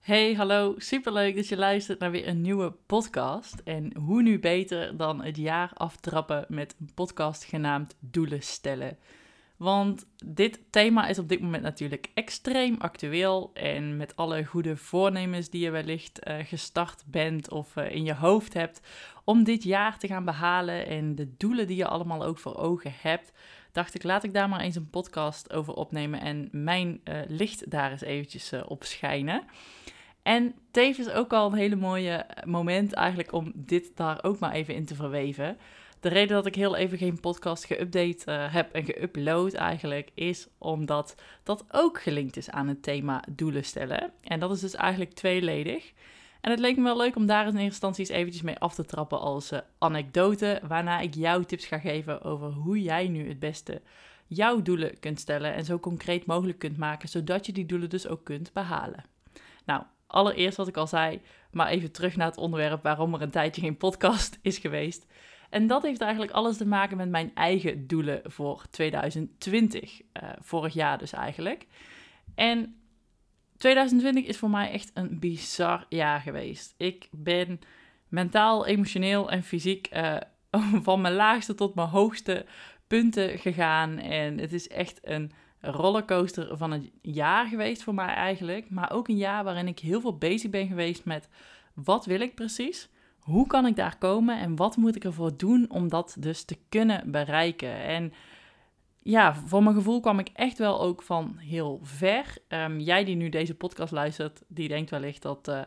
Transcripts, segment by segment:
Hey, hallo. Superleuk dat je luistert naar weer een nieuwe podcast. En hoe nu beter dan het jaar aftrappen met een podcast genaamd Doelen stellen. Want dit thema is op dit moment natuurlijk extreem actueel. En met alle goede voornemens die je wellicht uh, gestart bent of uh, in je hoofd hebt om dit jaar te gaan behalen. En de doelen die je allemaal ook voor ogen hebt. Dacht ik, laat ik daar maar eens een podcast over opnemen en mijn uh, licht daar eens eventjes op schijnen. En tevens ook al een hele mooie moment eigenlijk om dit daar ook maar even in te verweven. De reden dat ik heel even geen podcast geüpdate heb en geüpload eigenlijk is omdat dat ook gelinkt is aan het thema doelen stellen. En dat is dus eigenlijk tweeledig. En het leek me wel leuk om daar in eerste instantie eens eventjes mee af te trappen als uh, anekdote, waarna ik jou tips ga geven over hoe jij nu het beste jouw doelen kunt stellen en zo concreet mogelijk kunt maken, zodat je die doelen dus ook kunt behalen. Nou, allereerst wat ik al zei, maar even terug naar het onderwerp waarom er een tijdje geen podcast is geweest. En dat heeft eigenlijk alles te maken met mijn eigen doelen voor 2020. Uh, eh, vorig jaar dus eigenlijk. En 2020 is voor mij echt een bizar jaar geweest. Ik ben mentaal, emotioneel en fysiek uh, van mijn laagste tot mijn hoogste punten gegaan. En het is echt een rollercoaster van een jaar geweest voor mij eigenlijk. Maar ook een jaar waarin ik heel veel bezig ben geweest met wat wil ik precies? Hoe kan ik daar komen en wat moet ik ervoor doen om dat dus te kunnen bereiken? En ja, voor mijn gevoel kwam ik echt wel ook van heel ver. Um, jij die nu deze podcast luistert, die denkt wellicht dat, uh,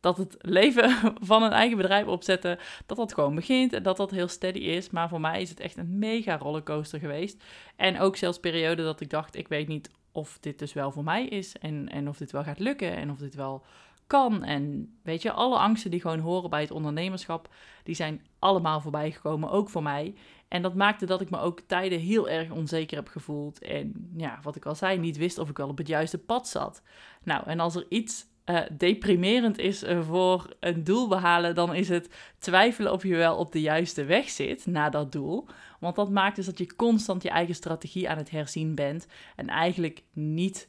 dat het leven van een eigen bedrijf opzetten, dat dat gewoon begint en dat dat heel steady is. Maar voor mij is het echt een mega rollercoaster geweest. En ook zelfs periode dat ik dacht, ik weet niet of dit dus wel voor mij is en, en of dit wel gaat lukken en of dit wel kan. En weet je, alle angsten die gewoon horen bij het ondernemerschap, die zijn allemaal voorbij gekomen, ook voor mij. En dat maakte dat ik me ook tijden heel erg onzeker heb gevoeld. En ja, wat ik al zei, niet wist of ik wel op het juiste pad zat. Nou, en als er iets uh, deprimerend is uh, voor een doel behalen, dan is het twijfelen of je wel op de juiste weg zit naar dat doel. Want dat maakt dus dat je constant je eigen strategie aan het herzien bent en eigenlijk niet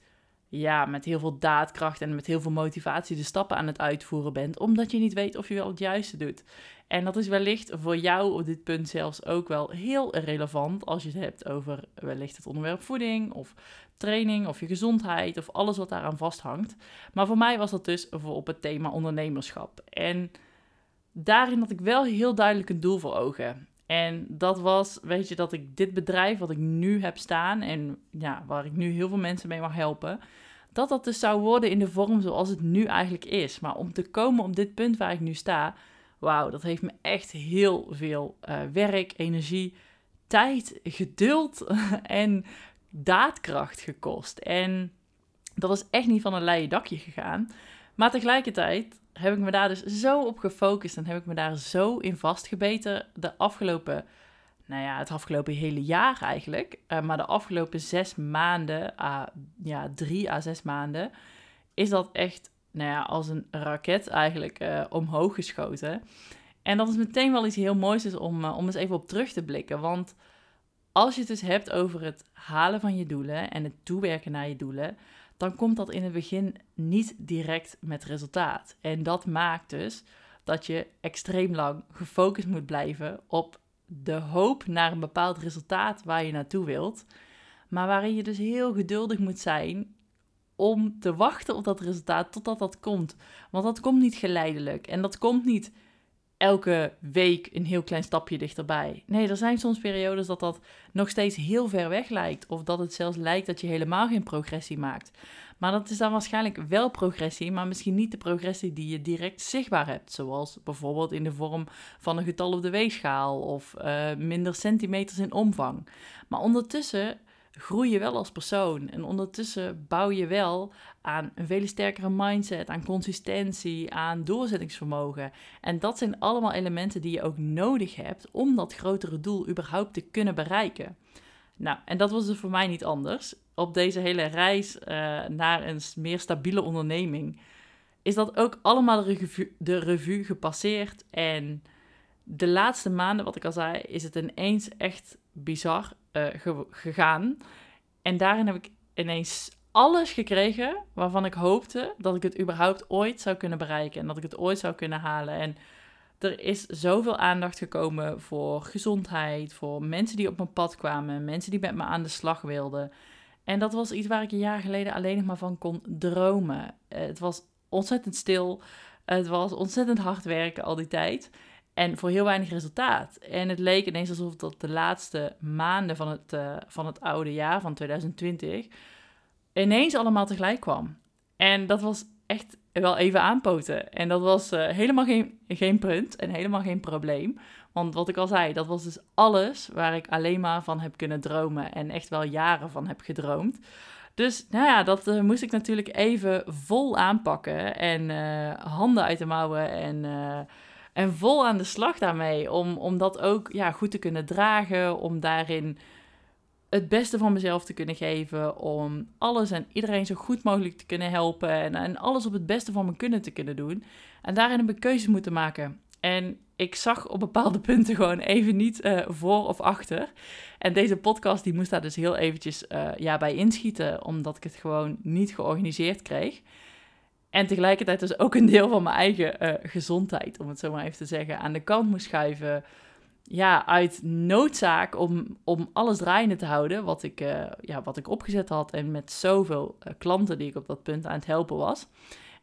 ja, met heel veel daadkracht en met heel veel motivatie de stappen aan het uitvoeren bent, omdat je niet weet of je wel het juiste doet. En dat is wellicht voor jou op dit punt zelfs ook wel heel relevant als je het hebt over wellicht het onderwerp voeding of training of je gezondheid of alles wat daaraan vasthangt. Maar voor mij was dat dus voor op het thema ondernemerschap. En daarin had ik wel heel duidelijk een doel voor ogen. En dat was, weet je, dat ik dit bedrijf wat ik nu heb staan en ja, waar ik nu heel veel mensen mee mag helpen, dat dat dus zou worden in de vorm zoals het nu eigenlijk is. Maar om te komen op dit punt waar ik nu sta, wauw, dat heeft me echt heel veel uh, werk, energie, tijd, geduld en daadkracht gekost. En dat is echt niet van een leien dakje gegaan. Maar tegelijkertijd heb ik me daar dus zo op gefocust en heb ik me daar zo in vastgebeten de afgelopen, nou ja, het afgelopen hele jaar eigenlijk. Uh, maar de afgelopen zes maanden, uh, ja, drie à zes maanden, is dat echt, nou ja, als een raket eigenlijk uh, omhoog geschoten. En dat is meteen wel iets heel moois is om, om eens even op terug te blikken. Want als je het dus hebt over het halen van je doelen en het toewerken naar je doelen, dan komt dat in het begin niet direct met resultaat. En dat maakt dus dat je extreem lang gefocust moet blijven op de hoop naar een bepaald resultaat waar je naartoe wilt. Maar waarin je dus heel geduldig moet zijn om te wachten op dat resultaat totdat dat komt. Want dat komt niet geleidelijk en dat komt niet elke week een heel klein stapje dichterbij. Nee, er zijn soms periodes dat dat nog steeds heel ver weg lijkt. Of dat het zelfs lijkt dat je helemaal geen progressie maakt. Maar dat is dan waarschijnlijk wel progressie, maar misschien niet de progressie die je direct zichtbaar hebt. Zoals bijvoorbeeld in de vorm van een getal op de weegschaal of uh, minder centimeters in omvang. Maar ondertussen groei je wel als persoon. En ondertussen bouw je wel aan een veel sterkere mindset, aan consistentie, aan doorzettingsvermogen. En dat zijn allemaal elementen die je ook nodig hebt om dat grotere doel überhaupt te kunnen bereiken. Nou, en dat was dus voor mij niet anders. Op deze hele reis uh, naar een meer stabiele onderneming is dat ook allemaal de revue, de revue gepasseerd. En de laatste maanden, wat ik al zei, is het ineens echt bizar uh, gegaan. En daarin heb ik ineens alles gekregen waarvan ik hoopte dat ik het überhaupt ooit zou kunnen bereiken en dat ik het ooit zou kunnen halen. En er is zoveel aandacht gekomen voor gezondheid, voor mensen die op mijn pad kwamen, mensen die met me aan de slag wilden. En dat was iets waar ik een jaar geleden alleen nog maar van kon dromen. Het was ontzettend stil. Het was ontzettend hard werken al die tijd. En voor heel weinig resultaat. En het leek ineens alsof dat de laatste maanden van het, uh, van het oude jaar, van 2020, ineens allemaal tegelijk kwam. En dat was echt wel even aanpoten. En dat was uh, helemaal geen, geen punt en helemaal geen probleem. Want wat ik al zei, dat was dus alles waar ik alleen maar van heb kunnen dromen. En echt wel jaren van heb gedroomd. Dus nou ja, dat uh, moest ik natuurlijk even vol aanpakken. En handen uit de mouwen en, en vol aan de slag daarmee. Om, om dat ook ja, goed te kunnen dragen. Om daarin het beste van mezelf te kunnen geven. Om alles en iedereen zo goed mogelijk te kunnen helpen. En, alles op het beste van mijn kunnen te kunnen doen. En daarin heb ik keuzes moeten maken. En ik zag op bepaalde punten gewoon even niet uh, voor of achter. En deze podcast die moest daar dus heel eventjes uh, ja, bij inschieten, omdat ik het gewoon niet georganiseerd kreeg. En tegelijkertijd dus ook een deel van mijn eigen uh, gezondheid, om het zo maar even te zeggen, aan de kant moest schuiven. Ja, uit noodzaak om, om alles draaiende te houden, wat ik, ja, wat ik opgezet had en met zoveel klanten die ik op dat punt aan het helpen was.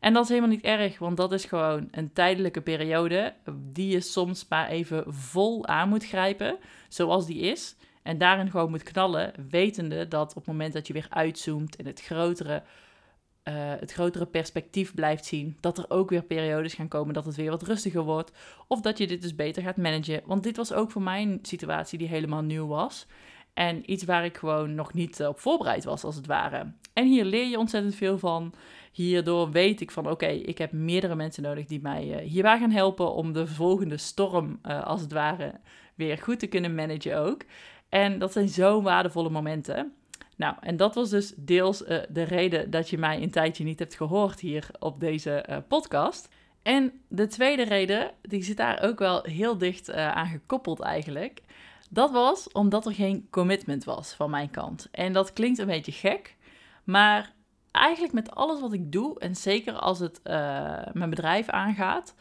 En dat is helemaal niet erg, want dat is gewoon een tijdelijke periode die je soms maar even vol aan moet grijpen, zoals die is. En daarin gewoon moet knallen, wetende dat op het moment dat je weer uitzoomt en het grotere, uh, het grotere perspectief blijft zien, dat er ook weer periodes gaan komen dat het weer wat rustiger wordt. Of dat je dit dus beter gaat managen. Want dit was ook voor mij een situatie die helemaal nieuw was. En iets waar ik gewoon nog niet op voorbereid was, als het ware. En hier leer je ontzettend veel van. Hierdoor weet ik van oké, ik heb meerdere mensen nodig die mij uh, hierbij gaan helpen om de volgende storm, als het ware, weer goed te kunnen managen ook. En dat zijn zo waardevolle momenten. Nou, en dat was dus deels uh, de reden dat je mij een tijdje niet hebt gehoord hier op deze podcast. En de tweede reden, die zit daar ook wel heel dicht aan gekoppeld eigenlijk. Dat was omdat er geen commitment was van mijn kant. En dat klinkt een beetje gek, maar eigenlijk met alles wat ik doe, en zeker als het uh, mijn bedrijf aangaat,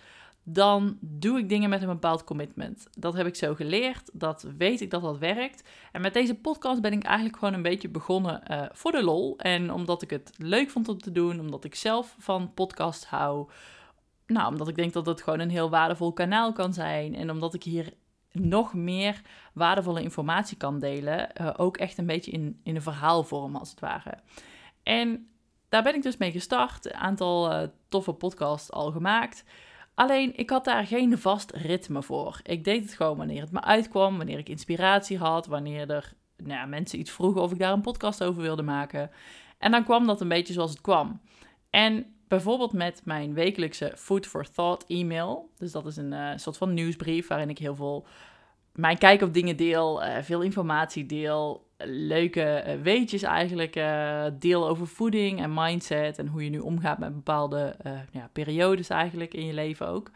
dan doe ik dingen met een bepaald commitment. Dat heb ik zo geleerd, dat weet ik dat dat werkt. En met deze podcast ben ik eigenlijk gewoon een beetje begonnen uh, voor de lol. En omdat ik het leuk vond om te doen, omdat ik zelf van podcast hou. Nou, omdat ik denk dat het gewoon een heel waardevol kanaal kan zijn. En omdat ik hier nog meer waardevolle informatie kan delen. Uh, ook echt een beetje in, in een verhaalvorm, als het ware. En daar ben ik dus mee gestart. Een aantal uh, toffe podcasts al gemaakt. Alleen ik had daar geen vast ritme voor. Ik deed het gewoon wanneer het me uitkwam, wanneer ik inspiratie had, wanneer er nou ja, mensen iets vroegen of ik daar een podcast over wilde maken. En dan kwam dat een beetje zoals het kwam. En bijvoorbeeld met mijn wekelijkse Food for Thought e-mail. Dus dat is een uh, soort van nieuwsbrief waarin ik heel veel mijn kijk op dingen deel, uh, veel informatie deel, leuke uh, weetjes eigenlijk uh, deel over voeding en mindset en hoe je nu omgaat met bepaalde ja, periodes eigenlijk in je leven ook.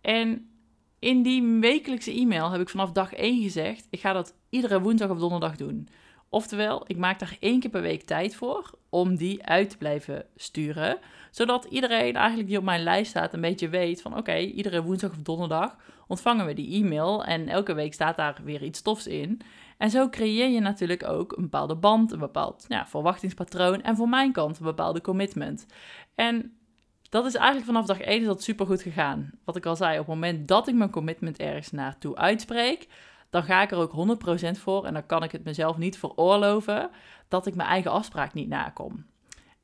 En in die wekelijkse e-mail heb ik vanaf dag 1 gezegd, ik ga dat iedere woensdag of donderdag doen. Oftewel, ik maak daar één keer per week tijd voor om die uit te blijven sturen. Zodat iedereen eigenlijk die op mijn lijst staat een beetje weet van oké, iedere woensdag of donderdag ontvangen we die e-mail en elke week staat daar weer iets tofs in. En zo creëer je natuurlijk ook een bepaalde band, een bepaald ja, verwachtingspatroon en voor mijn kant een bepaalde commitment. En dat is eigenlijk vanaf dag 1 is dat super goed gegaan. Wat ik al zei, op het moment dat ik mijn commitment ergens naartoe uitspreek, dan ga ik er ook 100% voor en dan kan ik het mezelf niet veroorloven dat ik mijn eigen afspraak niet nakom.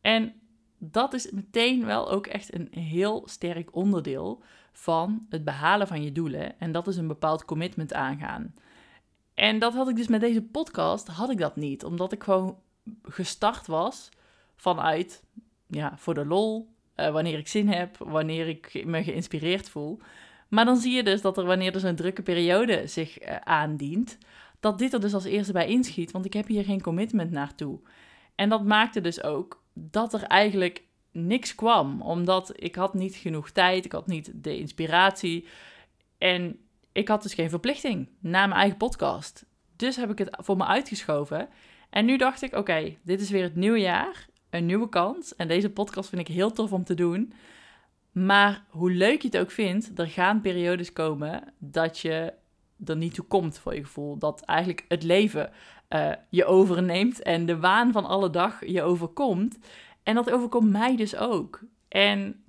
En dat is meteen wel ook echt een heel sterk onderdeel van het behalen van je doelen. En dat is een bepaald commitment aangaan. En dat had ik dus met deze podcast, had ik dat niet. Omdat ik gewoon gestart was vanuit, ja, voor de lol. Uh, wanneer ik zin heb, wanneer ik me geïnspireerd voel. Maar dan zie je dus dat er wanneer er zo'n drukke periode zich uh, aandient, dat dit er dus als eerste bij inschiet, want ik heb hier geen commitment naartoe. En dat maakte dus ook dat er eigenlijk niks kwam, omdat ik had niet genoeg tijd, ik had niet de inspiratie en ik had dus geen verplichting na mijn eigen podcast. Dus heb ik het voor me uitgeschoven. En nu dacht ik, oké, dit is weer het nieuwe jaar. een nieuwe kans. En deze podcast vind ik heel tof om te doen. Maar hoe leuk je het ook vindt, er gaan periodes komen dat je er niet toe komt voor je gevoel. Dat eigenlijk het leven uh, je overneemt en de waan van alle dag je overkomt. En dat overkomt mij dus ook. En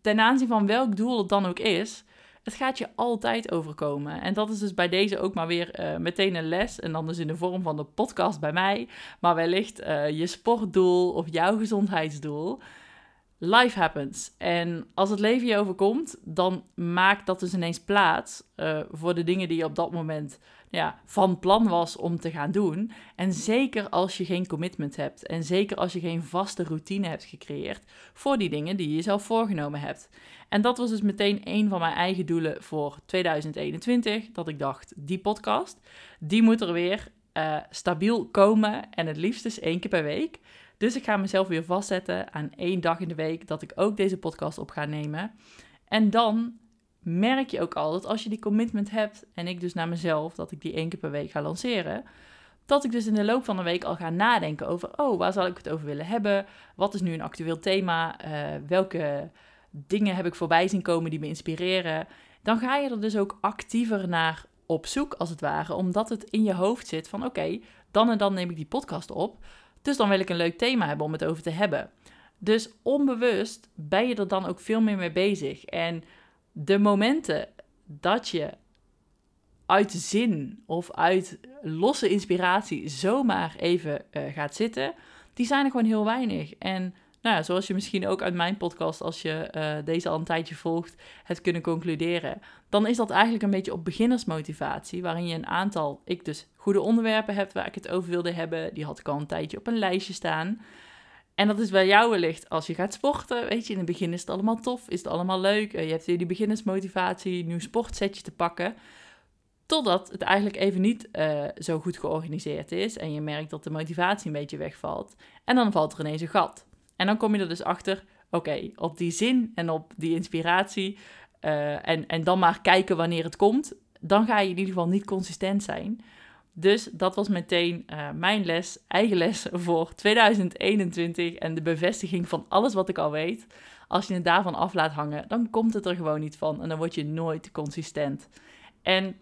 ten aanzien van welk doel het dan ook is, het gaat je altijd overkomen. En dat is dus bij deze ook maar weer uh, meteen een les. En dan dus in de vorm van de podcast bij mij. Maar wellicht uh, je sportdoel of jouw gezondheidsdoel. Life happens. En als het leven je overkomt, dan maakt dat dus ineens plaats uh, voor de dingen die je op dat moment ja, van plan was om te gaan doen. En zeker als je geen commitment hebt. En zeker als je geen vaste routine hebt gecreëerd voor die dingen die je zelf voorgenomen hebt. En dat was dus meteen een van mijn eigen doelen voor 2021. Dat ik dacht, die podcast, die moet er weer uh, stabiel komen. En het liefst dus één keer per week. Dus ik ga mezelf weer vastzetten aan één dag in de week dat ik ook deze podcast op ga nemen. En dan merk je ook al dat als je die commitment hebt, en ik dus naar mezelf, dat ik die één keer per week ga lanceren, dat ik dus in de loop van de week al ga nadenken over, oh, waar zal ik het over willen hebben? Wat is nu een actueel thema? Uh, welke dingen heb ik voorbij zien komen die me inspireren? Dan ga je er dus ook actiever naar op zoek, als het ware, omdat het in je hoofd zit van, oké, dan en dan neem ik die podcast op. Dus dan wil ik een leuk thema hebben om het over te hebben. Dus onbewust ben je er dan ook veel meer mee bezig. En de momenten dat je uit zin of uit losse inspiratie zomaar even uh, gaat zitten, die zijn er gewoon heel weinig. En nou zoals je misschien ook uit mijn podcast, als je uh, deze al een tijdje volgt, hebt kunnen concluderen, dan is dat eigenlijk een beetje op beginnersmotivatie, waarin je een aantal, ik dus, goede onderwerpen hebt waar ik het over wilde hebben. Die had ik al een tijdje op een lijstje staan. En dat is bij jou wellicht als je gaat sporten. Weet je, in het begin is het allemaal tof, is het allemaal leuk. Je hebt weer die beginnersmotivatie, nieuw sportsetje te pakken. Totdat het eigenlijk even niet uh, zo goed georganiseerd is. En je merkt dat de motivatie een beetje wegvalt. En dan valt er ineens een gat. En dan kom je er dus achter, oké, op die zin en op die inspiratie. Uh, en, en dan maar kijken wanneer het komt. Dan ga je in ieder geval niet consistent zijn. Dus dat was meteen uh, mijn les, eigen les voor 2021 en de bevestiging van alles wat ik al weet. Als je het daarvan af laat hangen, dan komt het er gewoon niet van en dan word je nooit consistent. En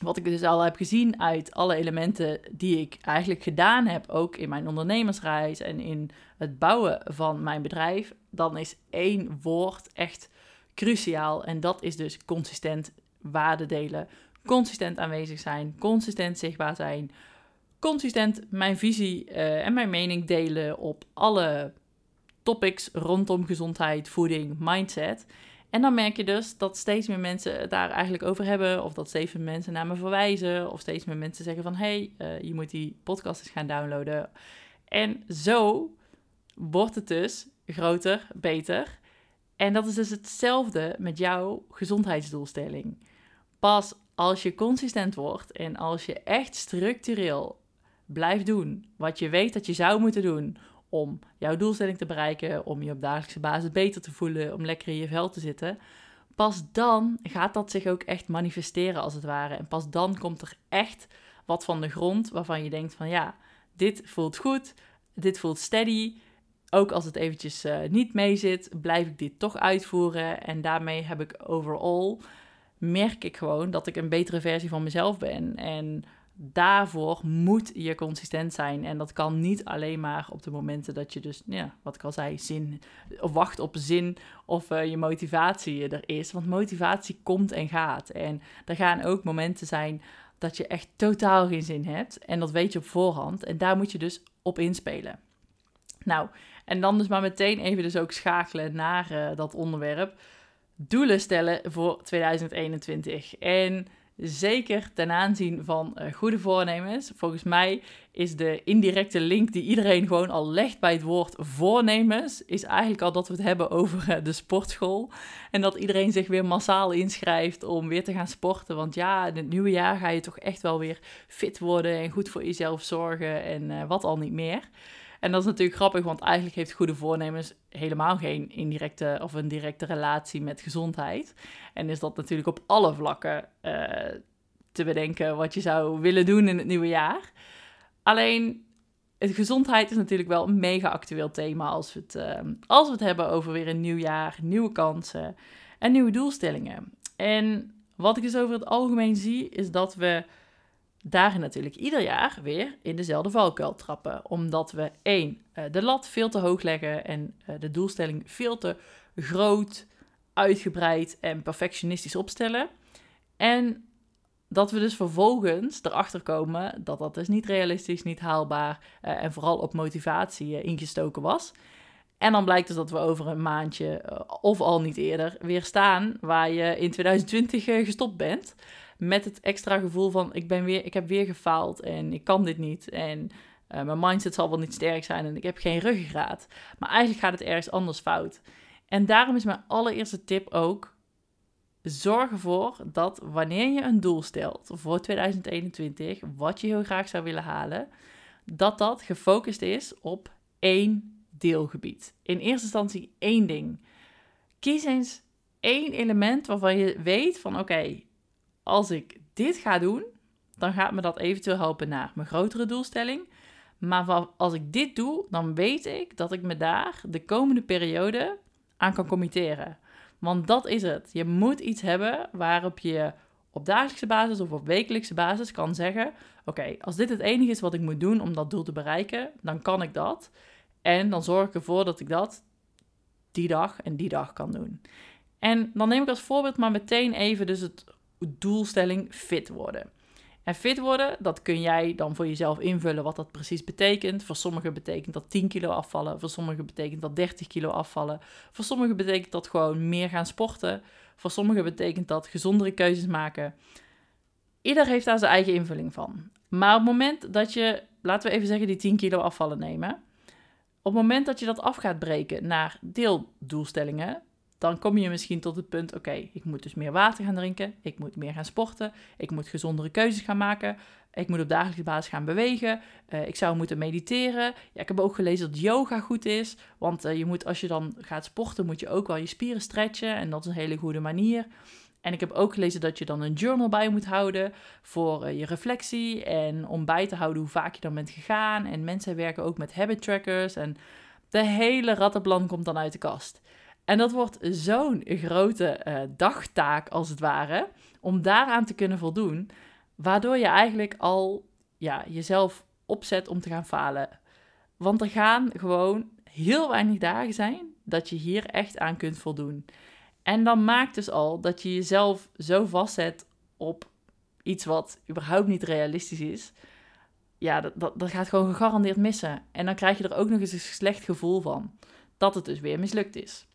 wat ik dus al heb gezien uit alle elementen die ik eigenlijk gedaan heb, ook in mijn ondernemersreis en in het bouwen van mijn bedrijf, dan is één woord echt cruciaal en dat is dus consistent waarde delen, consistent aanwezig zijn, consistent zichtbaar zijn, consistent mijn visie uh, en mijn mening delen op alle topics rondom gezondheid, voeding, mindset. En dan merk je dus dat steeds meer mensen het daar eigenlijk over hebben, of dat steeds meer mensen naar me verwijzen, of steeds meer mensen zeggen van hey, uh, je moet die podcast eens gaan downloaden. En zo wordt het dus groter, beter. En dat is dus hetzelfde met jouw gezondheidsdoelstelling. Pas als je consistent wordt en als je echt structureel blijft doen wat je weet dat je zou moeten doen om jouw doelstelling te bereiken, om je op dagelijkse basis beter te voelen, om lekker in je vel te zitten, pas dan gaat dat zich ook echt manifesteren als het ware. En pas dan komt er echt wat van de grond waarvan je denkt van ja, dit voelt goed, dit voelt steady. Ook als het eventjes uh, niet mee zit, blijf ik dit toch uitvoeren. En daarmee heb ik overal merk ik gewoon dat ik een betere versie van mezelf ben. En daarvoor moet je consistent zijn. En dat kan niet alleen maar op de momenten dat je dus, ja, wat ik al zei, zin, of wacht op zin of uh, je motivatie er is. Want motivatie komt en gaat. En er gaan ook momenten zijn dat je echt totaal geen zin hebt. En dat weet je op voorhand. En daar moet je dus op inspelen. Nou, en dan dus maar meteen even dus ook schakelen naar uh, dat onderwerp doelen stellen voor 2021. En zeker ten aanzien van uh, goede voornemens. Volgens mij is de indirecte link die iedereen gewoon al legt bij het woord voornemens, is eigenlijk al dat we het hebben over uh, de sportschool. En dat iedereen zich weer massaal inschrijft om weer te gaan sporten. Want ja, in het nieuwe jaar ga je toch echt wel weer fit worden en goed voor jezelf zorgen en uh, wat al niet meer. En dat is natuurlijk grappig, want eigenlijk heeft goede voornemens helemaal geen indirecte of een directe relatie met gezondheid. En is dat natuurlijk op alle vlakken uh, te bedenken wat je zou willen doen in het nieuwe jaar. Alleen het, gezondheid is natuurlijk wel een mega actueel thema als we, het, ehm, als we het hebben over weer een nieuw jaar, nieuwe kansen en nieuwe doelstellingen. En wat ik dus over het algemeen zie, is dat we daarin natuurlijk ieder jaar weer in dezelfde valkuil trappen. Omdat we één, eh, de lat veel te hoog leggen en eh, de doelstelling veel te groot, uitgebreid en perfectionistisch opstellen. En dat we dus vervolgens erachter komen dat dat dus niet realistisch, niet haalbaar uh, en vooral op motivatie ingestoken was. En dan blijkt dus dat we over een maandje, of al niet eerder, weer staan waar je in 2020 gestopt bent. Met het extra gevoel van ik, ben weer, ik heb weer gefaald en ik kan dit niet. En mijn mindset zal wel niet sterk zijn en ik heb geen ruggengraat. Maar eigenlijk gaat het ergens anders fout. En daarom is mijn allereerste tip ook zorg ervoor dat wanneer je een doel stelt voor 2021, wat je heel graag zou willen halen, dat dat gefocust is op één deelgebied. In eerste instantie één ding. Kies eens één element waarvan je weet van oké, als ik dit ga doen, dan gaat me dat eventueel helpen naar mijn grotere doelstelling. Maar als ik dit doe, dan weet ik dat ik me daar de komende periode aan kan committeren. Want dat is het. Je moet iets hebben waarop je op dagelijkse basis of op wekelijkse basis kan zeggen: Oké, als dit het enige is wat ik moet doen om dat doel te bereiken, dan kan ik dat. En dan zorg ik ervoor dat ik dat die dag en die dag kan doen. En dan neem ik als voorbeeld maar meteen even dus het doelstelling fit worden. En fit worden, dat kun jij dan voor jezelf invullen wat dat precies betekent. Voor sommigen betekent dat 10 kilo afvallen. Voor sommigen betekent dat 30 kilo afvallen. Voor sommigen betekent dat gewoon meer gaan sporten. Voor sommigen betekent dat gezondere keuzes maken. Ieder heeft daar zijn eigen invulling van. Maar op het moment dat je, laten we even zeggen, die 10 kilo afvallen nemen. Op het moment dat je dat af gaat breken naar deeldoelstellingen, dan kom je misschien tot het punt: oké, ik moet dus meer water gaan drinken, ik moet meer gaan sporten, ik moet gezondere keuzes gaan maken, ik moet op dagelijkse basis gaan bewegen, uh, ik zou moeten mediteren. Ja, ik heb ook gelezen dat yoga goed is, want uh, je moet als je dan gaat sporten, moet je ook wel je spieren stretchen en dat is een hele goede manier. En ik heb ook gelezen dat je dan een journal bij moet houden voor uh, je reflectie en om bij te houden hoe vaak je dan bent gegaan. En mensen werken ook met habit trackers en de hele rattenplan komt dan uit de kast. En dat wordt zo'n grote uh, dagtaak, als het ware, om daaraan te kunnen voldoen, waardoor je eigenlijk al ja, jezelf opzet om te gaan falen. Want er gaan gewoon heel weinig dagen zijn dat je hier echt aan kunt voldoen. En dan maakt dus al dat je jezelf zo vastzet op iets wat überhaupt niet realistisch is. Ja, dat, dat, dat gaat gewoon gegarandeerd missen. En dan krijg je er ook nog eens een slecht gevoel van dat het dus weer mislukt is.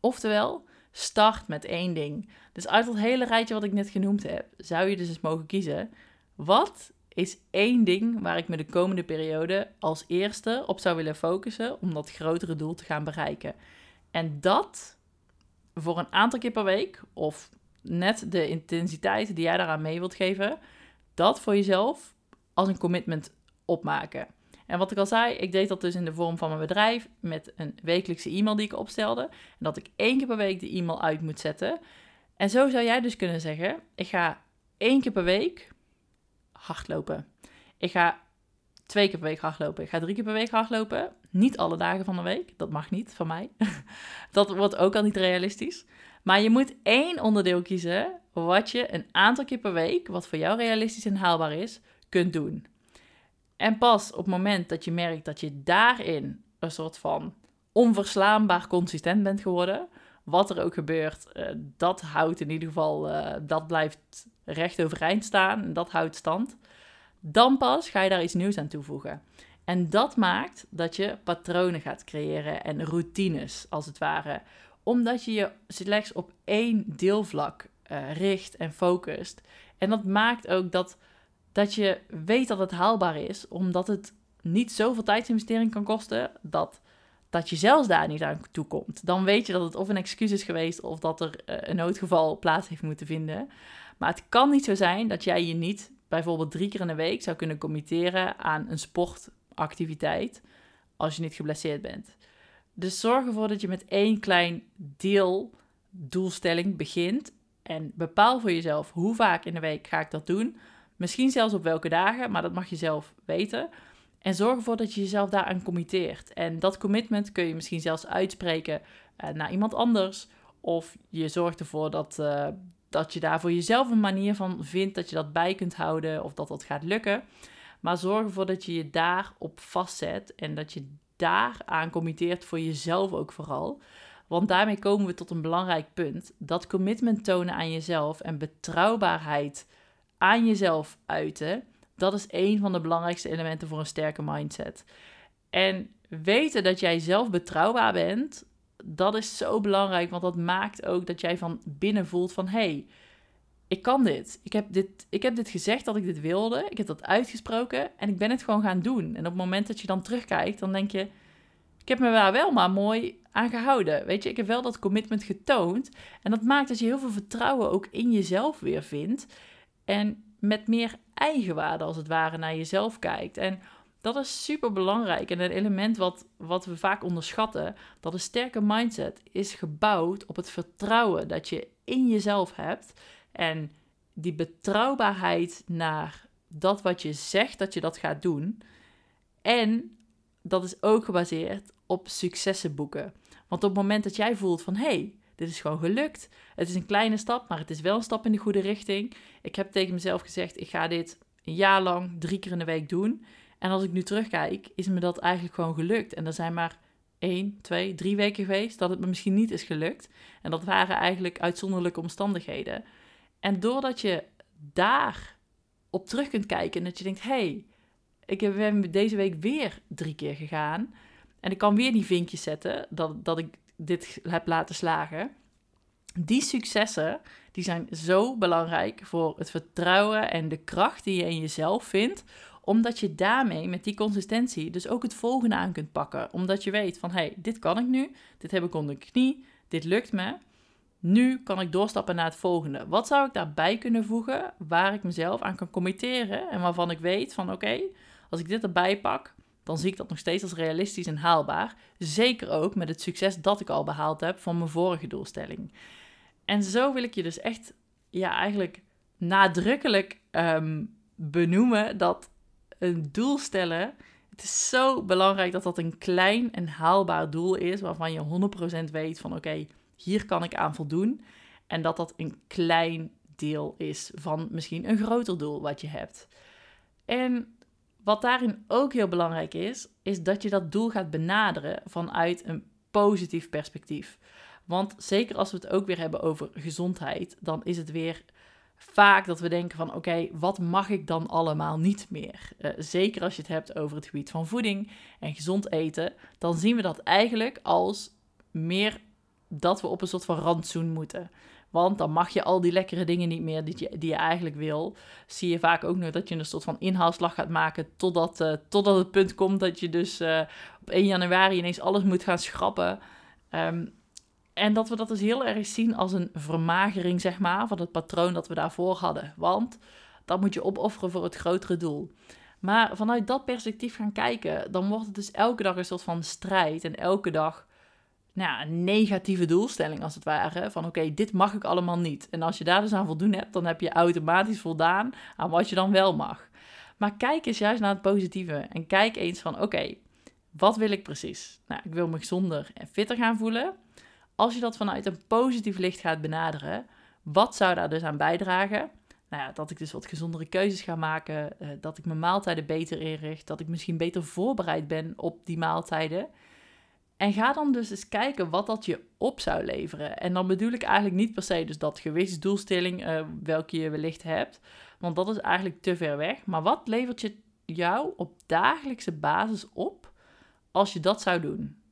Oftewel, start met één ding. Dus uit dat hele rijtje wat ik net genoemd heb, zou je dus eens mogen kiezen. Wat is één ding waar ik me de komende periode als eerste op zou willen focussen om dat grotere doel te gaan bereiken? En dat voor een aantal keer per week, of net de intensiteit die jij daaraan mee wilt geven, dat voor jezelf als een commitment opmaken. En wat ik al zei, ik deed dat dus in de vorm van mijn bedrijf met een wekelijkse e-mail die ik opstelde. En dat ik één keer per week de e-mail uit moet zetten. En zo zou jij dus kunnen zeggen: ik ga één keer per week hardlopen. Ik ga twee keer per week hardlopen. Ik ga drie keer per week hardlopen. Niet alle dagen van de week. Dat mag niet van mij. dat wordt ook al niet realistisch. Maar je moet één onderdeel kiezen wat je een aantal keer per week, wat voor jou realistisch en haalbaar is, kunt doen. En pas op het moment dat je merkt dat je daarin een soort van onverslaanbaar consistent bent geworden, wat er ook gebeurt, uh, dat houdt in ieder geval, uh, dat blijft recht overeind staan en dat houdt stand. Dan pas ga je daar iets nieuws aan toevoegen. En dat maakt dat je patronen gaat creëren en routines, als het ware. Omdat je je slechts op één deelvlak uh, richt en focust. En dat maakt ook dat dat je weet dat het haalbaar is, omdat het niet zoveel tijdsinvestering kan kosten, dat, dat je zelfs daar niet aan toe komt. Dan weet je dat het of een excuus is geweest of dat er uh, een noodgeval plaats heeft moeten vinden. Maar het kan niet zo zijn dat jij je niet bijvoorbeeld drie keer in de week zou kunnen committeren aan een sportactiviteit als je niet geblesseerd bent. Dus zorg ervoor dat je met één klein deel doelstelling begint en bepaal voor jezelf hoe vaak in de week ga ik dat doen Misschien zelfs op welke dagen, maar dat mag je zelf weten. En zorg ervoor dat je jezelf daaraan committeert. En dat commitment kun je misschien zelfs uitspreken uh, naar iemand anders. Of je zorgt ervoor dat, uh, dat je daar voor jezelf een manier van vindt dat je dat bij kunt houden of dat dat gaat lukken. Maar zorg ervoor dat je je daarop vastzet en dat je daar aan committeert voor jezelf ook vooral. Want daarmee komen we tot een belangrijk punt. Dat commitment tonen aan jezelf en betrouwbaarheid aan jezelf uiten, dat is een van de belangrijkste elementen voor een sterke mindset. En weten dat jij zelf betrouwbaar bent, dat is zo belangrijk, want dat maakt ook dat jij van binnen voelt van hé, hey, ik kan dit. Ik heb dit. ik heb dit gezegd dat ik dit wilde. Ik heb dat uitgesproken en ik ben het gewoon gaan doen. En op het moment dat je dan terugkijkt, dan denk je, ik heb me daar wel maar mooi aan gehouden. Weet je, ik heb wel dat commitment getoond. En dat maakt dat je heel veel vertrouwen ook in jezelf weer vindt. En met meer eigenwaarde als het ware naar jezelf kijkt. En dat is super belangrijk. En een element wat, wat we vaak onderschatten, dat een sterke mindset is gebouwd op het vertrouwen dat je in jezelf hebt. En die betrouwbaarheid naar dat wat je zegt dat je dat gaat doen. En dat is ook gebaseerd op successen boeken. Want op het moment dat jij voelt van hé, hey, dit is gewoon gelukt. Het is een kleine stap, maar het is wel een stap in de goede richting. Ik heb tegen mezelf gezegd, ik ga dit een jaar lang drie keer in de week doen. En als ik nu terugkijk, is me dat eigenlijk gewoon gelukt. En er zijn maar één, twee, drie weken geweest dat het me misschien niet is gelukt. En dat waren eigenlijk uitzonderlijke omstandigheden. En doordat je daar op terug kunt kijken en dat je denkt, hé, hey, ik ben deze week weer drie keer gegaan. En ik kan weer die vinkjes zetten dat, dat ik dit heb laten slagen. Die successen die zijn zo belangrijk voor het vertrouwen en de kracht die je in jezelf vindt omdat je daarmee met die consistentie dus ook het volgende aan kunt pakken. Omdat je weet van hé, hey, dit kan ik nu, dit heb ik onder de knie, dit lukt me. Nu kan ik doorstappen naar het volgende. Wat zou ik daarbij kunnen voegen waar ik mezelf aan kan committeren en waarvan ik weet van oké, als ik dit erbij pak, dan zie ik dat nog steeds als realistisch en haalbaar. Zeker ook met het succes dat ik al behaald heb van mijn vorige doelstelling. En zo wil ik je dus echt, ja, eigenlijk nadrukkelijk um, benoemen dat een doel stellen. Het is zo belangrijk dat dat een klein en haalbaar doel is, waarvan je 100% weet van oké, hier kan ik aan voldoen. En dat dat een klein deel is van misschien een groter doel wat je hebt. En wat daarin ook heel belangrijk is, is dat je dat doel gaat benaderen vanuit een positief perspectief. Want zeker als we het ook weer hebben over gezondheid, dan is het weer vaak dat we denken van oké, wat mag ik dan allemaal niet meer? Uh, zeker als je het hebt over het gebied van voeding en gezond eten, dan zien we dat eigenlijk als meer dat we op een soort van rantsoen moeten. Want dan mag je al die lekkere dingen niet meer die je, die je eigenlijk wil. Zie je vaak ook nog dat je een soort van inhaalslag gaat maken. Totdat, uh, totdat het punt komt dat je dus uh, op 1 januari ineens alles moet gaan schrappen. Um, en dat we dat dus heel erg zien als een vermagering, zeg maar, van het patroon dat we daarvoor hadden. Want dat moet je opofferen voor het grotere doel. Maar vanuit dat perspectief gaan kijken, dan wordt het dus elke dag een soort van strijd. En elke dag nou een negatieve doelstelling als het ware. Van oké, dit mag ik allemaal niet. En als je daar dus aan voldoen hebt, dan heb je automatisch voldaan aan wat je dan wel mag. Maar kijk eens juist naar het positieve. En kijk eens van oké, wat wil ik precies? Nou, ik wil me gezonder en fitter gaan voelen. Als je dat vanuit een positief licht gaat benaderen, wat zou daar dus aan bijdragen? Nou ja, dat ik dus wat gezondere keuzes ga maken, eh, dat ik mijn maaltijden beter inricht, dat ik misschien beter voorbereid ben op die maaltijden. En ga dan dus eens kijken wat dat je op zou leveren. En dan bedoel ik eigenlijk niet per se dus dat gewichtsdoelstelling uh, welke je wellicht hebt. Want dat is eigenlijk te ver weg. Maar wat levert je jou op dagelijkse basis op als je dat zou doen?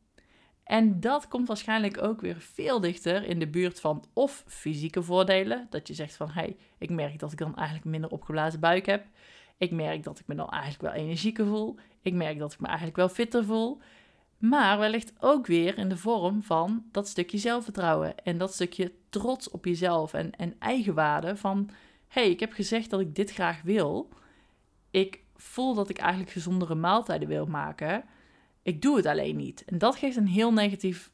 En dat komt waarschijnlijk ook weer veel dichter in de buurt van of fysieke voordelen. Dat je zegt van, hé, hey, ik merk dat ik dan eigenlijk minder opgeblazen buik heb. Ik merk dat ik me dan eigenlijk wel energieker voel. Ik merk dat ik me eigenlijk wel fitter voel. Maar wellicht ook weer in de vorm van dat stukje zelfvertrouwen en dat stukje trots op jezelf en, en eigenwaarde van hey, ik heb gezegd dat ik dit graag wil. Ik voel dat ik eigenlijk gezondere maaltijden wil maken. Ik doe het alleen niet. En dat geeft een heel negatief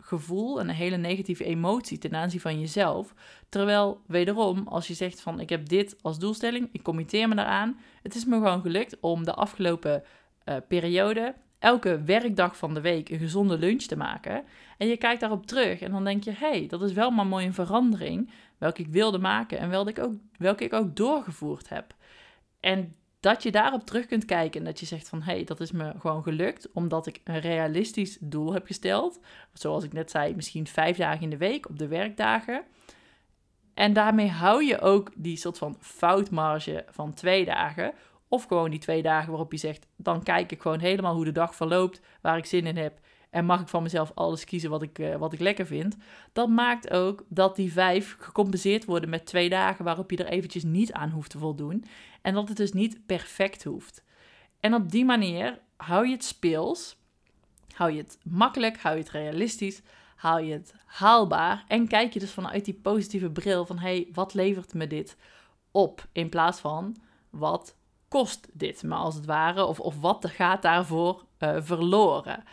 gevoel en een hele negatieve emotie ten aanzien van jezelf. Terwijl wederom, als je zegt van ik heb dit als doelstelling, ik committeer me daaraan. Het is me gewoon gelukt om de afgelopen eh, periode elke werkdag van de week een gezonde lunch te maken. En je kijkt daarop terug en dan denk je: hey, dat is wel maar mooi een verandering welke ik wilde maken en welke ik, ook, welke ik ook doorgevoerd heb. En dat je daarop terug kunt kijken en dat je zegt van hey, dat is me gewoon gelukt omdat ik een realistisch doel heb gesteld. Zoals ik net zei, misschien vijf dagen in de week op de werkdagen. En daarmee hou je ook die soort van foutmarge van twee dagen. Of gewoon die twee dagen waarop je zegt, dan kijk ik gewoon helemaal hoe de dag verloopt, waar ik zin in heb. En mag ik van mezelf alles kiezen wat ik, uh, wat ik lekker vind. Dat maakt ook dat die vijf gecompenseerd worden met twee dagen waarop je er eventjes niet aan hoeft te voldoen. En dat het dus niet perfect hoeft. En op die manier hou je het speels, hou je het makkelijk, hou je het realistisch, hou je het haalbaar. En kijk je dus vanuit die positieve bril van, hé, hey, wat levert me dit op? In plaats van, wat kost dit me als het ware? Of, of wat gaat daarvoor uh, verloren?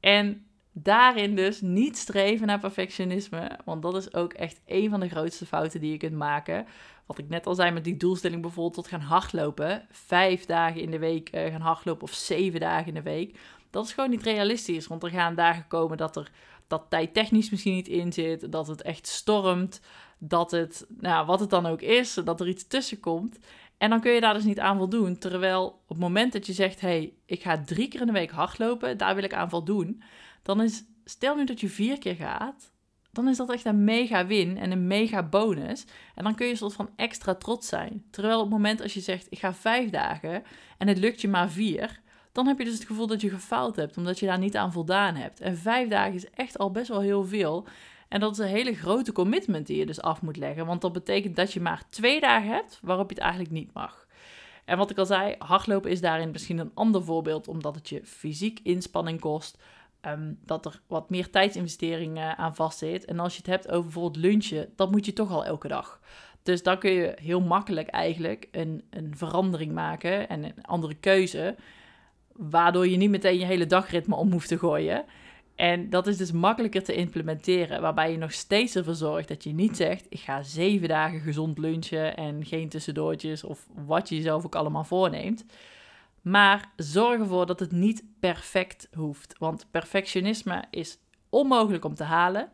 En daarin dus niet streven naar perfectionisme, want dat is ook echt een van de grootste fouten die je kunt maken. Wat ik net al zei met die doelstelling bijvoorbeeld tot gaan hardlopen, vijf dagen in de week uh, gaan hardlopen of zeven dagen in de week, dat is gewoon niet realistisch, want er gaan dagen komen dat er dat tijd technisch misschien niet in zit, dat het echt stormt, dat het, nou, wat het dan ook is, dat er iets tussen komt. En dan kun je daar dus niet aan voldoen. Terwijl op het moment dat je zegt: hé, hey, ik ga drie keer in de week hardlopen, daar wil ik aan voldoen. Dan is, stel nu dat je vier keer gaat, dan is dat echt een mega win en een mega bonus. En dan kun je een soort van extra trots zijn. Terwijl op het moment als je zegt: ik ga vijf dagen en het lukt je maar vier, dan heb je dus het gevoel dat je gefaald hebt, omdat je daar niet aan voldaan hebt. En vijf dagen is echt al best wel heel veel. En dat is een hele grote commitment die je dus af moet leggen. Want dat betekent dat je maar twee dagen hebt waarop je het eigenlijk niet mag. En wat ik al zei, hardlopen is daarin misschien een ander voorbeeld, omdat het je fysiek inspanning kost. Ehm, dat er wat meer tijdsinvesteringen aan vastzit. En als je het hebt over bijvoorbeeld lunchen, dat moet je toch al elke dag. Dus dan kun je heel makkelijk eigenlijk een, een verandering maken en een andere keuze. Waardoor je niet meteen je hele dagritme om hoeft te gooien. En dat is dus makkelijker te implementeren, waarbij je nog steeds ervoor zorgt dat je niet zegt: ik ga zeven dagen gezond lunchen en geen tussendoortjes of wat je jezelf ook allemaal voorneemt. Maar zorg ervoor dat het niet perfect hoeft, want perfectionisme is onmogelijk om te halen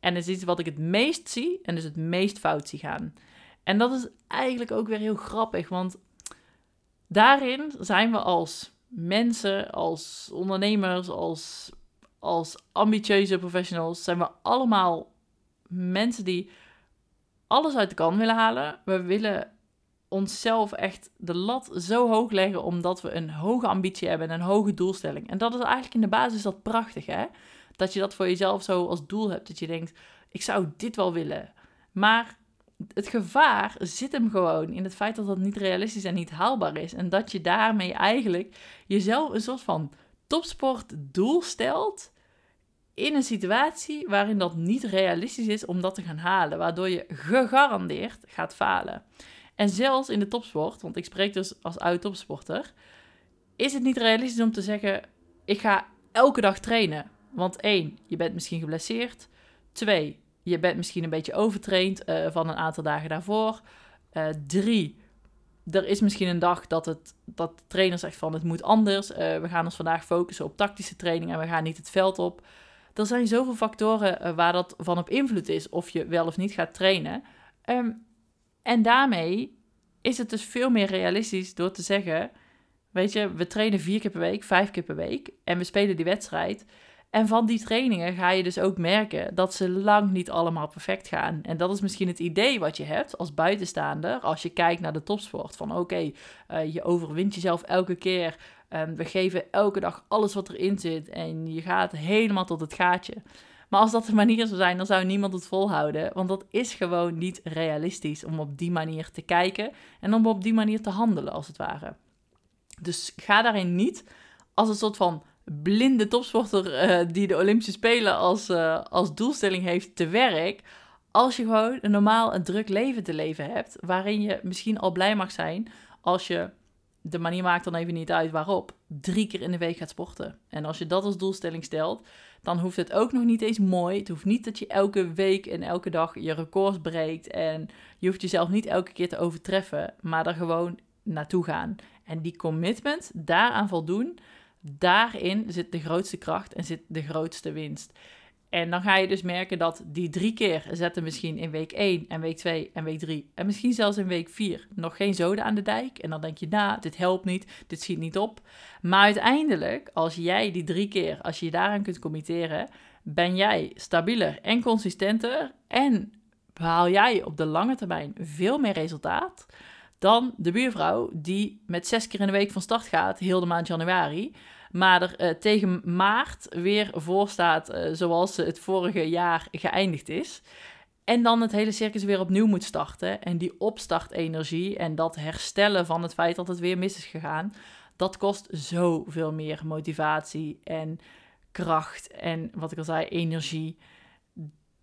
en is iets wat ik het meest zie en dus het meest fout zie gaan. En dat is eigenlijk ook weer heel grappig, want daarin zijn we als mensen, als ondernemers, als als ambitieuze professionals zijn we allemaal mensen die alles uit de kan willen halen. We willen onszelf echt de lat zo hoog leggen omdat we een hoge ambitie hebben en een hoge doelstelling. En dat is eigenlijk in de basis dat prachtig, hè? Dat je dat voor jezelf zo als doel hebt. Dat je denkt, ik zou dit wel willen. Maar het gevaar zit hem gewoon in het feit dat dat niet realistisch en niet haalbaar is. En dat je daarmee eigenlijk jezelf een soort van topsportdoel stelt in een situatie waarin dat niet realistisch is om dat te gaan halen, waardoor je gegarandeerd gaat falen. En zelfs in de topsport, want ik spreek dus als oud topsporter, is het niet realistisch om te zeggen: ik ga elke dag trainen. Want één, je bent misschien geblesseerd. Twee, je bent misschien een beetje overtraind uh, van een aantal dagen daarvoor. Uh, drie, er is misschien een dag dat, het, dat de trainer zegt van het moet anders. Uh, we gaan ons vandaag focussen op tactische training en we gaan niet het veld op. Er zijn zoveel factoren uh, waar dat van op invloed is of je wel of niet gaat trainen. Um, en daarmee is het dus veel meer realistisch door te zeggen: Weet je, we trainen vier keer per week, vijf keer per week en we spelen die wedstrijd. En van die trainingen ga je dus ook merken dat ze lang niet allemaal perfect gaan. En dat is misschien het idee wat je hebt als buitenstaander als je kijkt naar de topsport. Van oké, eh, je overwint jezelf elke keer. Um, we geven elke dag alles wat erin zit en je gaat helemaal tot het gaatje. Maar als dat de manier zou zijn, dan zou niemand het volhouden. Want dat is gewoon niet realistisch om op die manier te kijken en om op die manier te handelen, als het ware. Dus ga daarin niet als een soort van blinde topsporter uh, die de Olympische Spelen als, uh, als doelstelling heeft te werk. Als je gewoon een normaal en druk leven te leven hebt, waarin je misschien al blij mag zijn als je, de manier maakt dan even niet uit waarop, drie keer in de week gaat sporten. En als je dat als doelstelling stelt, dan hoeft het ook nog niet eens mooi. Het hoeft niet dat je elke week en elke dag je records breekt en je hoeft jezelf niet elke keer te overtreffen, maar er gewoon naartoe gaan. En die commitment, daaraan voldoen, daarin zit de grootste kracht en zit de grootste winst. En dan ga je dus merken dat die drie keer zetten misschien in week 1 en week 2 en week 3 en misschien zelfs in week 4 nog geen zoden aan de dijk. En dan denk je, nou, dit helpt niet, dit schiet niet op. Maar uiteindelijk, als jij die drie keer, als je je daaraan kunt committeren, ben jij stabieler en consistenter en behaal jij op de lange termijn veel meer resultaat dan de buurvrouw die met zes keer in de week van start gaat, heel de maand januari maar er uh, tegen maart weer voor staat uh, zoals het vorige jaar geëindigd is. En dan het hele circus weer opnieuw moet starten. En die opstartenergie en dat herstellen van het feit dat het weer mis is gegaan, dat kost zoveel meer motivatie en kracht en wat ik al zei, energie.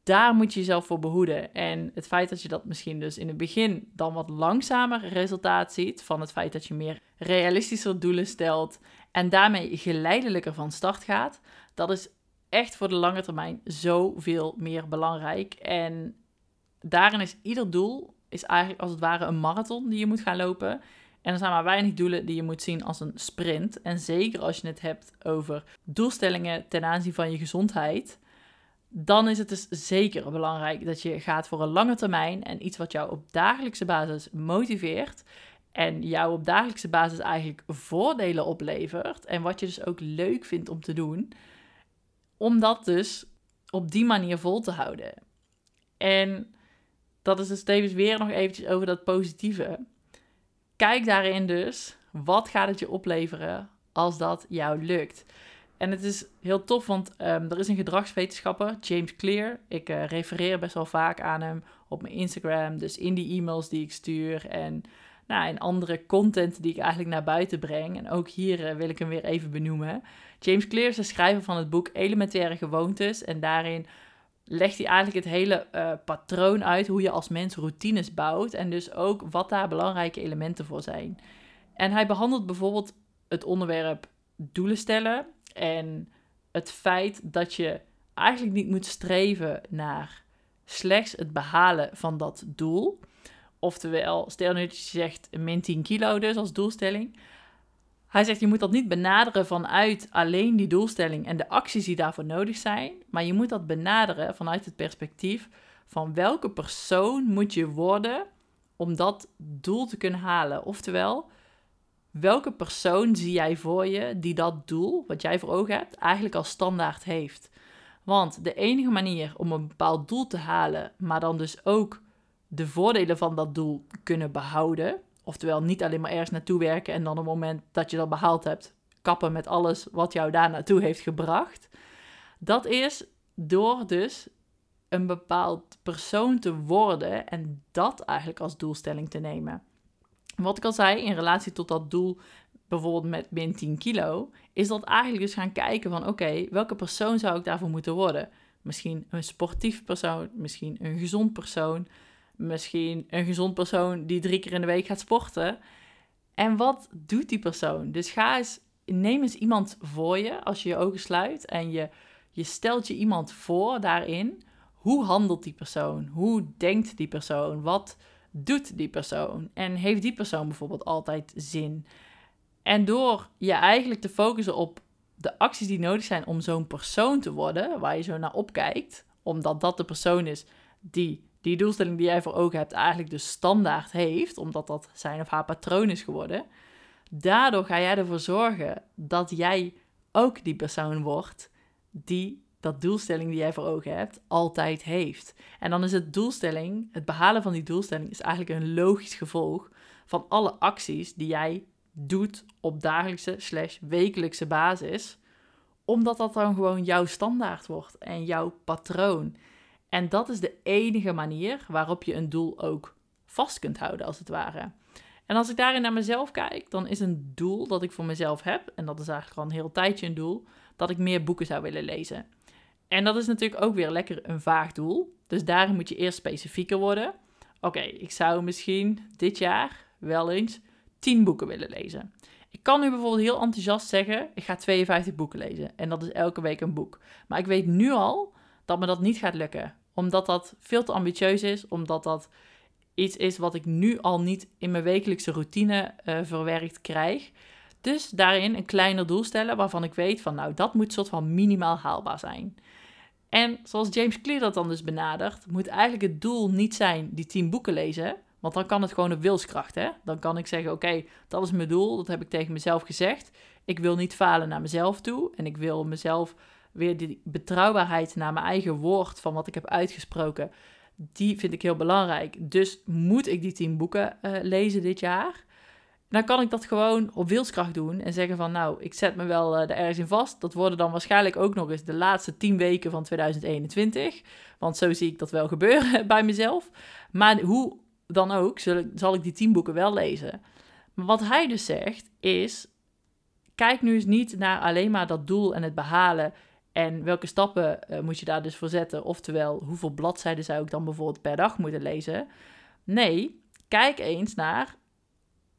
Daar moet je jezelf voor behoeden. En het feit dat je dat misschien dus in het begin dan wat langzamer resultaat ziet, van het feit dat je meer realistischer doelen stelt en daarmee geleidelijker van start gaat, dat is echt voor de lange termijn zoveel meer belangrijk. En daarin is ieder doel is eigenlijk als het ware een marathon die je moet gaan lopen. En er zijn maar weinig doelen die je moet zien als een sprint. En zeker als je het hebt over doelstellingen ten aanzien van je gezondheid, dan is het dus zeker belangrijk dat je gaat voor een lange termijn en iets wat jou op dagelijkse basis motiveert en jou op dagelijkse basis eigenlijk voordelen oplevert en wat je dus ook leuk vindt om te doen, om dat dus op die manier vol te houden. En dat is dus tevens weer nog eventjes over dat positieve. Kijk daarin dus, wat gaat het je opleveren als dat jou lukt? En het is heel tof, want um, er is een gedragswetenschapper, James Clear. Ik uh, refereer best wel vaak aan hem op mijn Instagram, dus in die e-mails die ik stuur en nou, en andere content die ik eigenlijk naar buiten breng. En ook hier eh, wil ik hem weer even benoemen. James Clear is de schrijver van het boek Elementaire Gewoontes. En daarin legt hij eigenlijk het hele uh, patroon uit hoe je als mens routines bouwt. En dus ook wat daar belangrijke elementen voor zijn. En hij behandelt bijvoorbeeld het onderwerp doelen stellen. En het feit dat je eigenlijk niet moet streven naar slechts het behalen van dat doel. Oftewel, stel nu dat je zegt min 10 kilo dus als doelstelling. Hij zegt je moet dat niet benaderen vanuit alleen die doelstelling en de acties die daarvoor nodig zijn. Maar je moet dat benaderen vanuit het perspectief van welke persoon moet je worden om dat doel te kunnen halen. Oftewel, welke persoon zie jij voor je die dat doel, wat jij voor ogen hebt, eigenlijk als standaard heeft. Want de enige manier om een bepaald doel te halen, maar dan dus ook de voordelen van dat doel kunnen behouden. Oftewel, niet alleen maar ergens naartoe werken en dan op het moment dat je dat behaald hebt, kappen met alles wat jou daar naartoe heeft gebracht. Dat is door dus een bepaald persoon te worden en dat eigenlijk als doelstelling te nemen. Wat ik al zei, in relatie tot dat doel, bijvoorbeeld met min 10 kilo, is dat eigenlijk dus gaan kijken van oké, welke persoon zou ik daarvoor moeten worden? Misschien een sportief persoon, misschien een gezond persoon, misschien een gezond persoon die drie keer in de week gaat sporten. En wat doet die persoon? Dus ga eens, neem eens iemand voor je als je je ogen sluit en je, je stelt je iemand voor daarin. Hoe handelt die persoon? Hoe denkt die persoon? Wat doet die persoon? En heeft die persoon bijvoorbeeld altijd zin? En door je eigenlijk te focussen op de acties die nodig zijn om zo'n persoon te worden, waar je zo naar opkijkt, omdat dat de persoon is die die doelstelling die jij voor ogen hebt eigenlijk de standaard heeft, omdat dat zijn of haar patroon is geworden, daardoor ga jij ervoor zorgen dat jij ook die persoon wordt die dat doelstelling die jij voor ogen hebt altijd heeft. En dan is het doelstelling, het behalen van die doelstelling is eigenlijk een logisch gevolg van alle acties die jij doet op dagelijkse slash wekelijkse basis, omdat dat dan gewoon jouw standaard wordt en jouw patroon. En dat is de enige manier waarop je een doel ook vast kunt houden, als het ware. En als ik daarin naar mezelf kijk, dan is een doel dat ik voor mezelf heb, en dat is eigenlijk al een heel tijdje een doel, dat ik meer boeken zou willen lezen. En dat is natuurlijk ook weer lekker een vaag doel. Dus daarin moet je eerst specifieker worden. Oké, ik zou misschien dit jaar wel eens 10 boeken willen lezen. Ik kan nu bijvoorbeeld heel enthousiast zeggen: ik ga 52 boeken lezen. En dat is elke week een boek. Maar ik weet nu al dat me dat niet gaat lukken. Omdat dat veel te ambitieus is, omdat dat iets is wat ik nu al niet in mijn wekelijkse routine uh, verwerkt krijg. Dus daarin een kleiner doel stellen waarvan ik weet van nou dat moet soort van minimaal haalbaar zijn. En zoals James Clear dat dan dus benadert, moet eigenlijk het doel niet zijn die tien boeken lezen. Want dan kan het gewoon een wilskracht, hè? Dan kan ik zeggen, oké, dat is mijn doel, dat heb ik tegen mezelf gezegd. Ik wil niet falen naar mezelf toe en ik wil mezelf weer die betrouwbaarheid naar mijn eigen woord van wat ik heb uitgesproken, die vind ik heel belangrijk. Dus moet ik die tien boeken uh, lezen dit jaar? Dan kan ik dat gewoon op wilskracht doen en zeggen van nou, ik zet me wel uh, er ergens in vast. Dat worden dan waarschijnlijk ook nog eens de laatste tien weken van 2021. Want zo zie ik dat wel gebeuren bij mezelf. Maar hoe dan ook, zal ik, zal ik die tien boeken wel lezen. Maar wat hij dus zegt is, kijk nu eens niet naar alleen maar dat doel en het behalen en welke stappen uh, moet je daar dus voor zetten? Oftewel, hoeveel bladzijden zou ik dan bijvoorbeeld per dag moeten lezen? Nee, kijk eens naar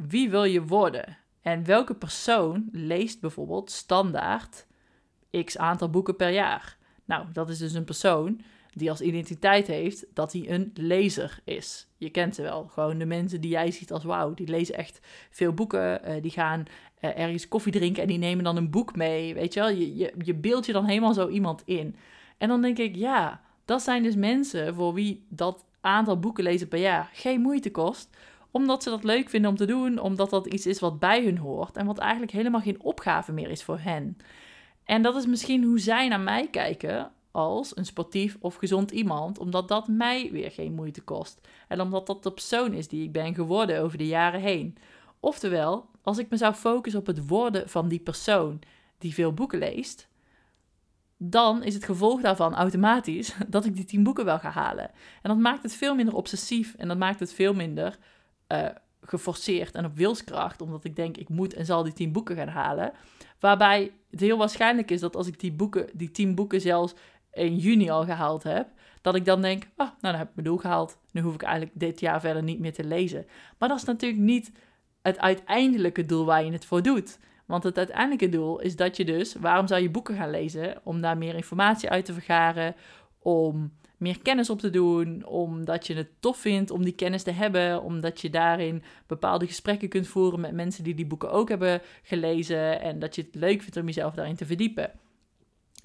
wie wil je worden? En welke persoon leest bijvoorbeeld standaard x aantal boeken per jaar? Nou, dat is dus een persoon die als identiteit heeft dat hij een lezer is. Je kent ze wel. Gewoon de mensen die jij ziet als wauw, die lezen echt veel boeken. Uh, die gaan uh, ergens koffie drinken en die nemen dan een boek mee. Weet je wel, je, je, je beeld je dan helemaal zo iemand in. En dan denk ik, ja, dat zijn dus mensen voor wie dat aantal boeken lezen per jaar geen moeite kost omdat ze dat leuk vinden om te doen, omdat dat iets is wat bij hun hoort en wat eigenlijk helemaal geen opgave meer is voor hen. En dat is misschien hoe zij naar mij kijken als een sportief of gezond iemand, omdat dat mij weer geen moeite kost. En omdat dat de persoon is die ik ben geworden over de jaren heen. Oftewel, als ik me zou focussen op het worden van die persoon die veel boeken leest, dan is het gevolg daarvan automatisch dat ik die tien boeken wel ga halen. En dat maakt het veel minder obsessief en dat maakt het veel minder uh, geforceerd en op wilskracht, omdat ik denk ik moet en zal die tien boeken gaan halen. Waarbij het heel waarschijnlijk is dat als ik die boeken, die tien boeken zelfs in juni al gehaald heb, dat ik dan denk, ah, nou dan heb ik mijn doel gehaald. Nu hoef ik eigenlijk dit jaar verder niet meer te lezen. Maar dat is natuurlijk niet het uiteindelijke doel waar je het voor doet. Want het uiteindelijke doel is dat je dus, waarom zou je boeken gaan lezen? Om daar meer informatie uit te vergaren, om meer kennis op te doen, omdat je het tof vindt om die kennis te hebben, omdat je daarin bepaalde gesprekken kunt voeren met mensen die die boeken ook hebben gelezen en dat je het leuk vindt om jezelf daarin te verdiepen.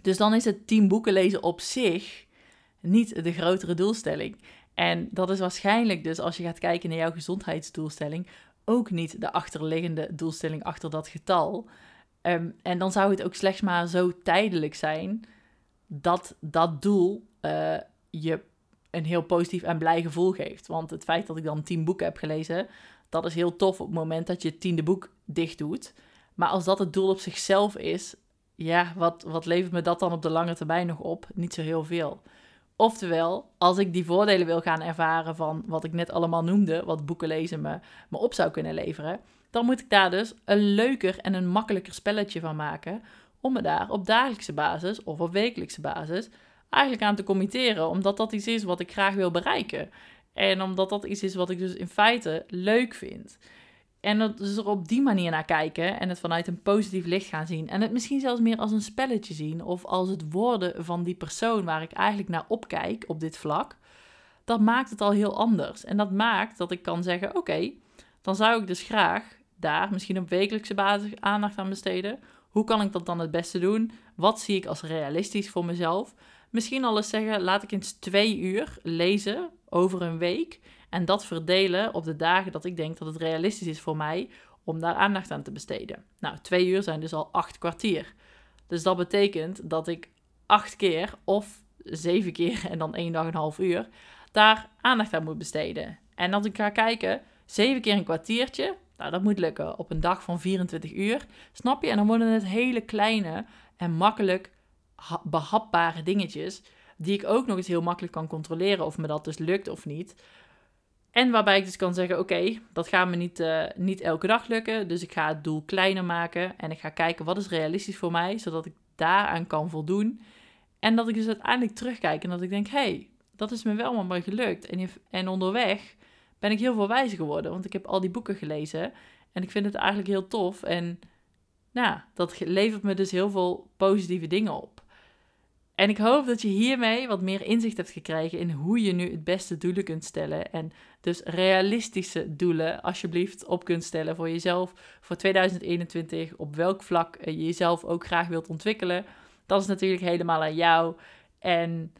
Dus dan is het tien boeken lezen op zich niet de grotere doelstelling. En dat is waarschijnlijk dus als je gaat kijken naar jouw gezondheidsdoelstelling ook niet de achterliggende doelstelling achter dat getal. Ehm, en dan zou het ook slechts maar zo tijdelijk zijn dat dat doel uh, je een heel positief en blij gevoel geeft. Want het feit dat ik dan tien boeken heb gelezen, dat is heel tof op het moment dat je het tiende boek dicht doet. Maar als dat het doel op zichzelf is, ja, wat, wat levert me dat dan op de lange termijn nog op? Niet zo heel veel. Oftewel, als ik die voordelen wil gaan ervaren van wat ik net allemaal noemde, wat boeken lezen me, me op zou kunnen leveren, dan moet ik daar dus een leuker en een makkelijker spelletje van maken om me daar op dagelijkse basis of op wekelijkse basis eigenlijk aan te committeren, omdat dat iets is wat ik graag wil bereiken. En omdat dat iets is wat ik dus in feite leuk vind. En dat dus er op die manier naar kijken en het vanuit een positief licht gaan zien. En het misschien zelfs meer als een spelletje zien of als het worden van die persoon waar ik eigenlijk naar opkijk op dit vlak. Dat maakt het al heel anders. En dat maakt dat ik kan zeggen: oké, dan zou ik dus graag daar misschien op wekelijkse basis aandacht aan besteden. Hoe kan ik dat dan het beste doen? Wat zie ik als realistisch voor mezelf? Misschien al eens zeggen, laat ik eens twee uur lezen over een week. En dat verdelen op de dagen dat ik denk dat het realistisch is voor mij om daar aandacht aan te besteden. Nou, twee uur zijn dus al acht kwartier. Dus dat betekent dat ik acht keer of zeven keer en dan één dag een half uur daar aandacht aan moet besteden. En als ik ga kijken, zeven keer een kwartiertje, nou dat moet lukken op een dag van 24 uur, snap je? En dan worden het hele kleine en makkelijk behapbare dingetjes, die ik ook nog eens heel makkelijk kan controleren of me dat dus lukt of niet. En waarbij ik dus kan zeggen: Oké, dat gaat me niet, uh, niet elke dag lukken. Dus ik ga het doel kleiner maken. En ik ga kijken wat is realistisch voor mij, zodat ik daaraan kan voldoen. En dat ik dus uiteindelijk terugkijk en dat ik denk: hey, dat is me wel allemaal gelukt. En, en onderweg ben ik heel veel wijzer geworden. Want ik heb al die boeken gelezen. En ik vind het eigenlijk heel tof. En nou, dat levert me dus heel veel positieve dingen op. En ik hoop dat je hiermee wat meer inzicht hebt gekregen in hoe je nu het beste doelen kunt stellen. En dus realistische doelen alsjeblieft op kunt stellen voor jezelf voor 2021. Op welk vlak je jezelf ook graag wilt ontwikkelen. Dat is natuurlijk helemaal aan jou. En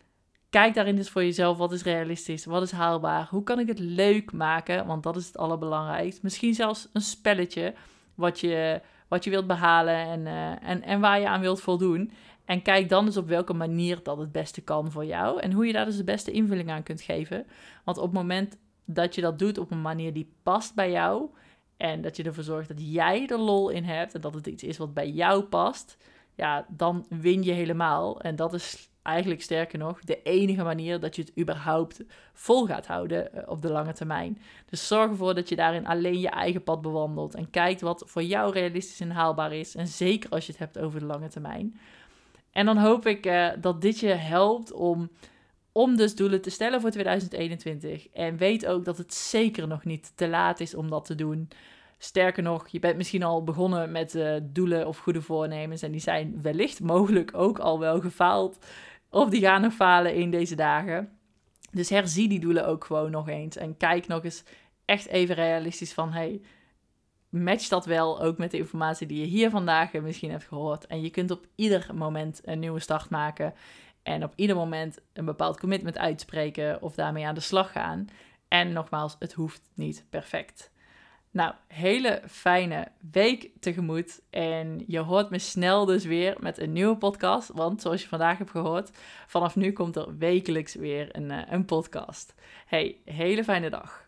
kijk daarin dus voor jezelf. Wat is realistisch? Wat is haalbaar? Hoe kan ik het leuk maken? Want dat is het allerbelangrijkste. Misschien zelfs een spelletje wat je, wat je wilt behalen en, uh, en, en waar je aan wilt voldoen. En kijk dan dus op welke manier dat het beste kan voor jou. En hoe je daar dus de beste invulling aan kunt geven. Want op het moment dat je dat doet op een manier die past bij jou. En dat je ervoor zorgt dat jij er lol in hebt. En dat het iets is wat bij jou past. Ja, dan win je helemaal. En dat is eigenlijk sterker nog de enige manier dat je het überhaupt vol gaat houden eh, op de lange termijn. Dus zorg ervoor dat je daarin alleen je eigen pad bewandelt. En kijkt wat voor jou realistisch en haalbaar is. En zeker als je het hebt over de lange termijn. En dan hoop ik uh, dat dit je helpt om, om dus doelen te stellen voor 2021. En weet ook dat het zeker nog niet te laat is om dat te doen. Sterker nog, je bent misschien al begonnen met uh, doelen of goede voornemens. En die zijn wellicht mogelijk ook al wel gefaald. Of die gaan nog falen in deze dagen. Dus herzie die doelen ook gewoon nog eens. En kijk nog eens echt even realistisch van... Hey, match dat wel ook met de informatie die je hier vandaag misschien hebt gehoord. En je kunt op ieder moment een nieuwe start maken. En op ieder moment een bepaald commitment uitspreken of daarmee aan de slag gaan. En nogmaals, het hoeft niet perfect. Nou, hele fijne week tegemoet. En je hoort me snel dus weer met een nieuwe podcast. Want zoals je vandaag hebt gehoord, vanaf nu komt er wekelijks weer een, eh, een podcast. Hey, hele fijne dag.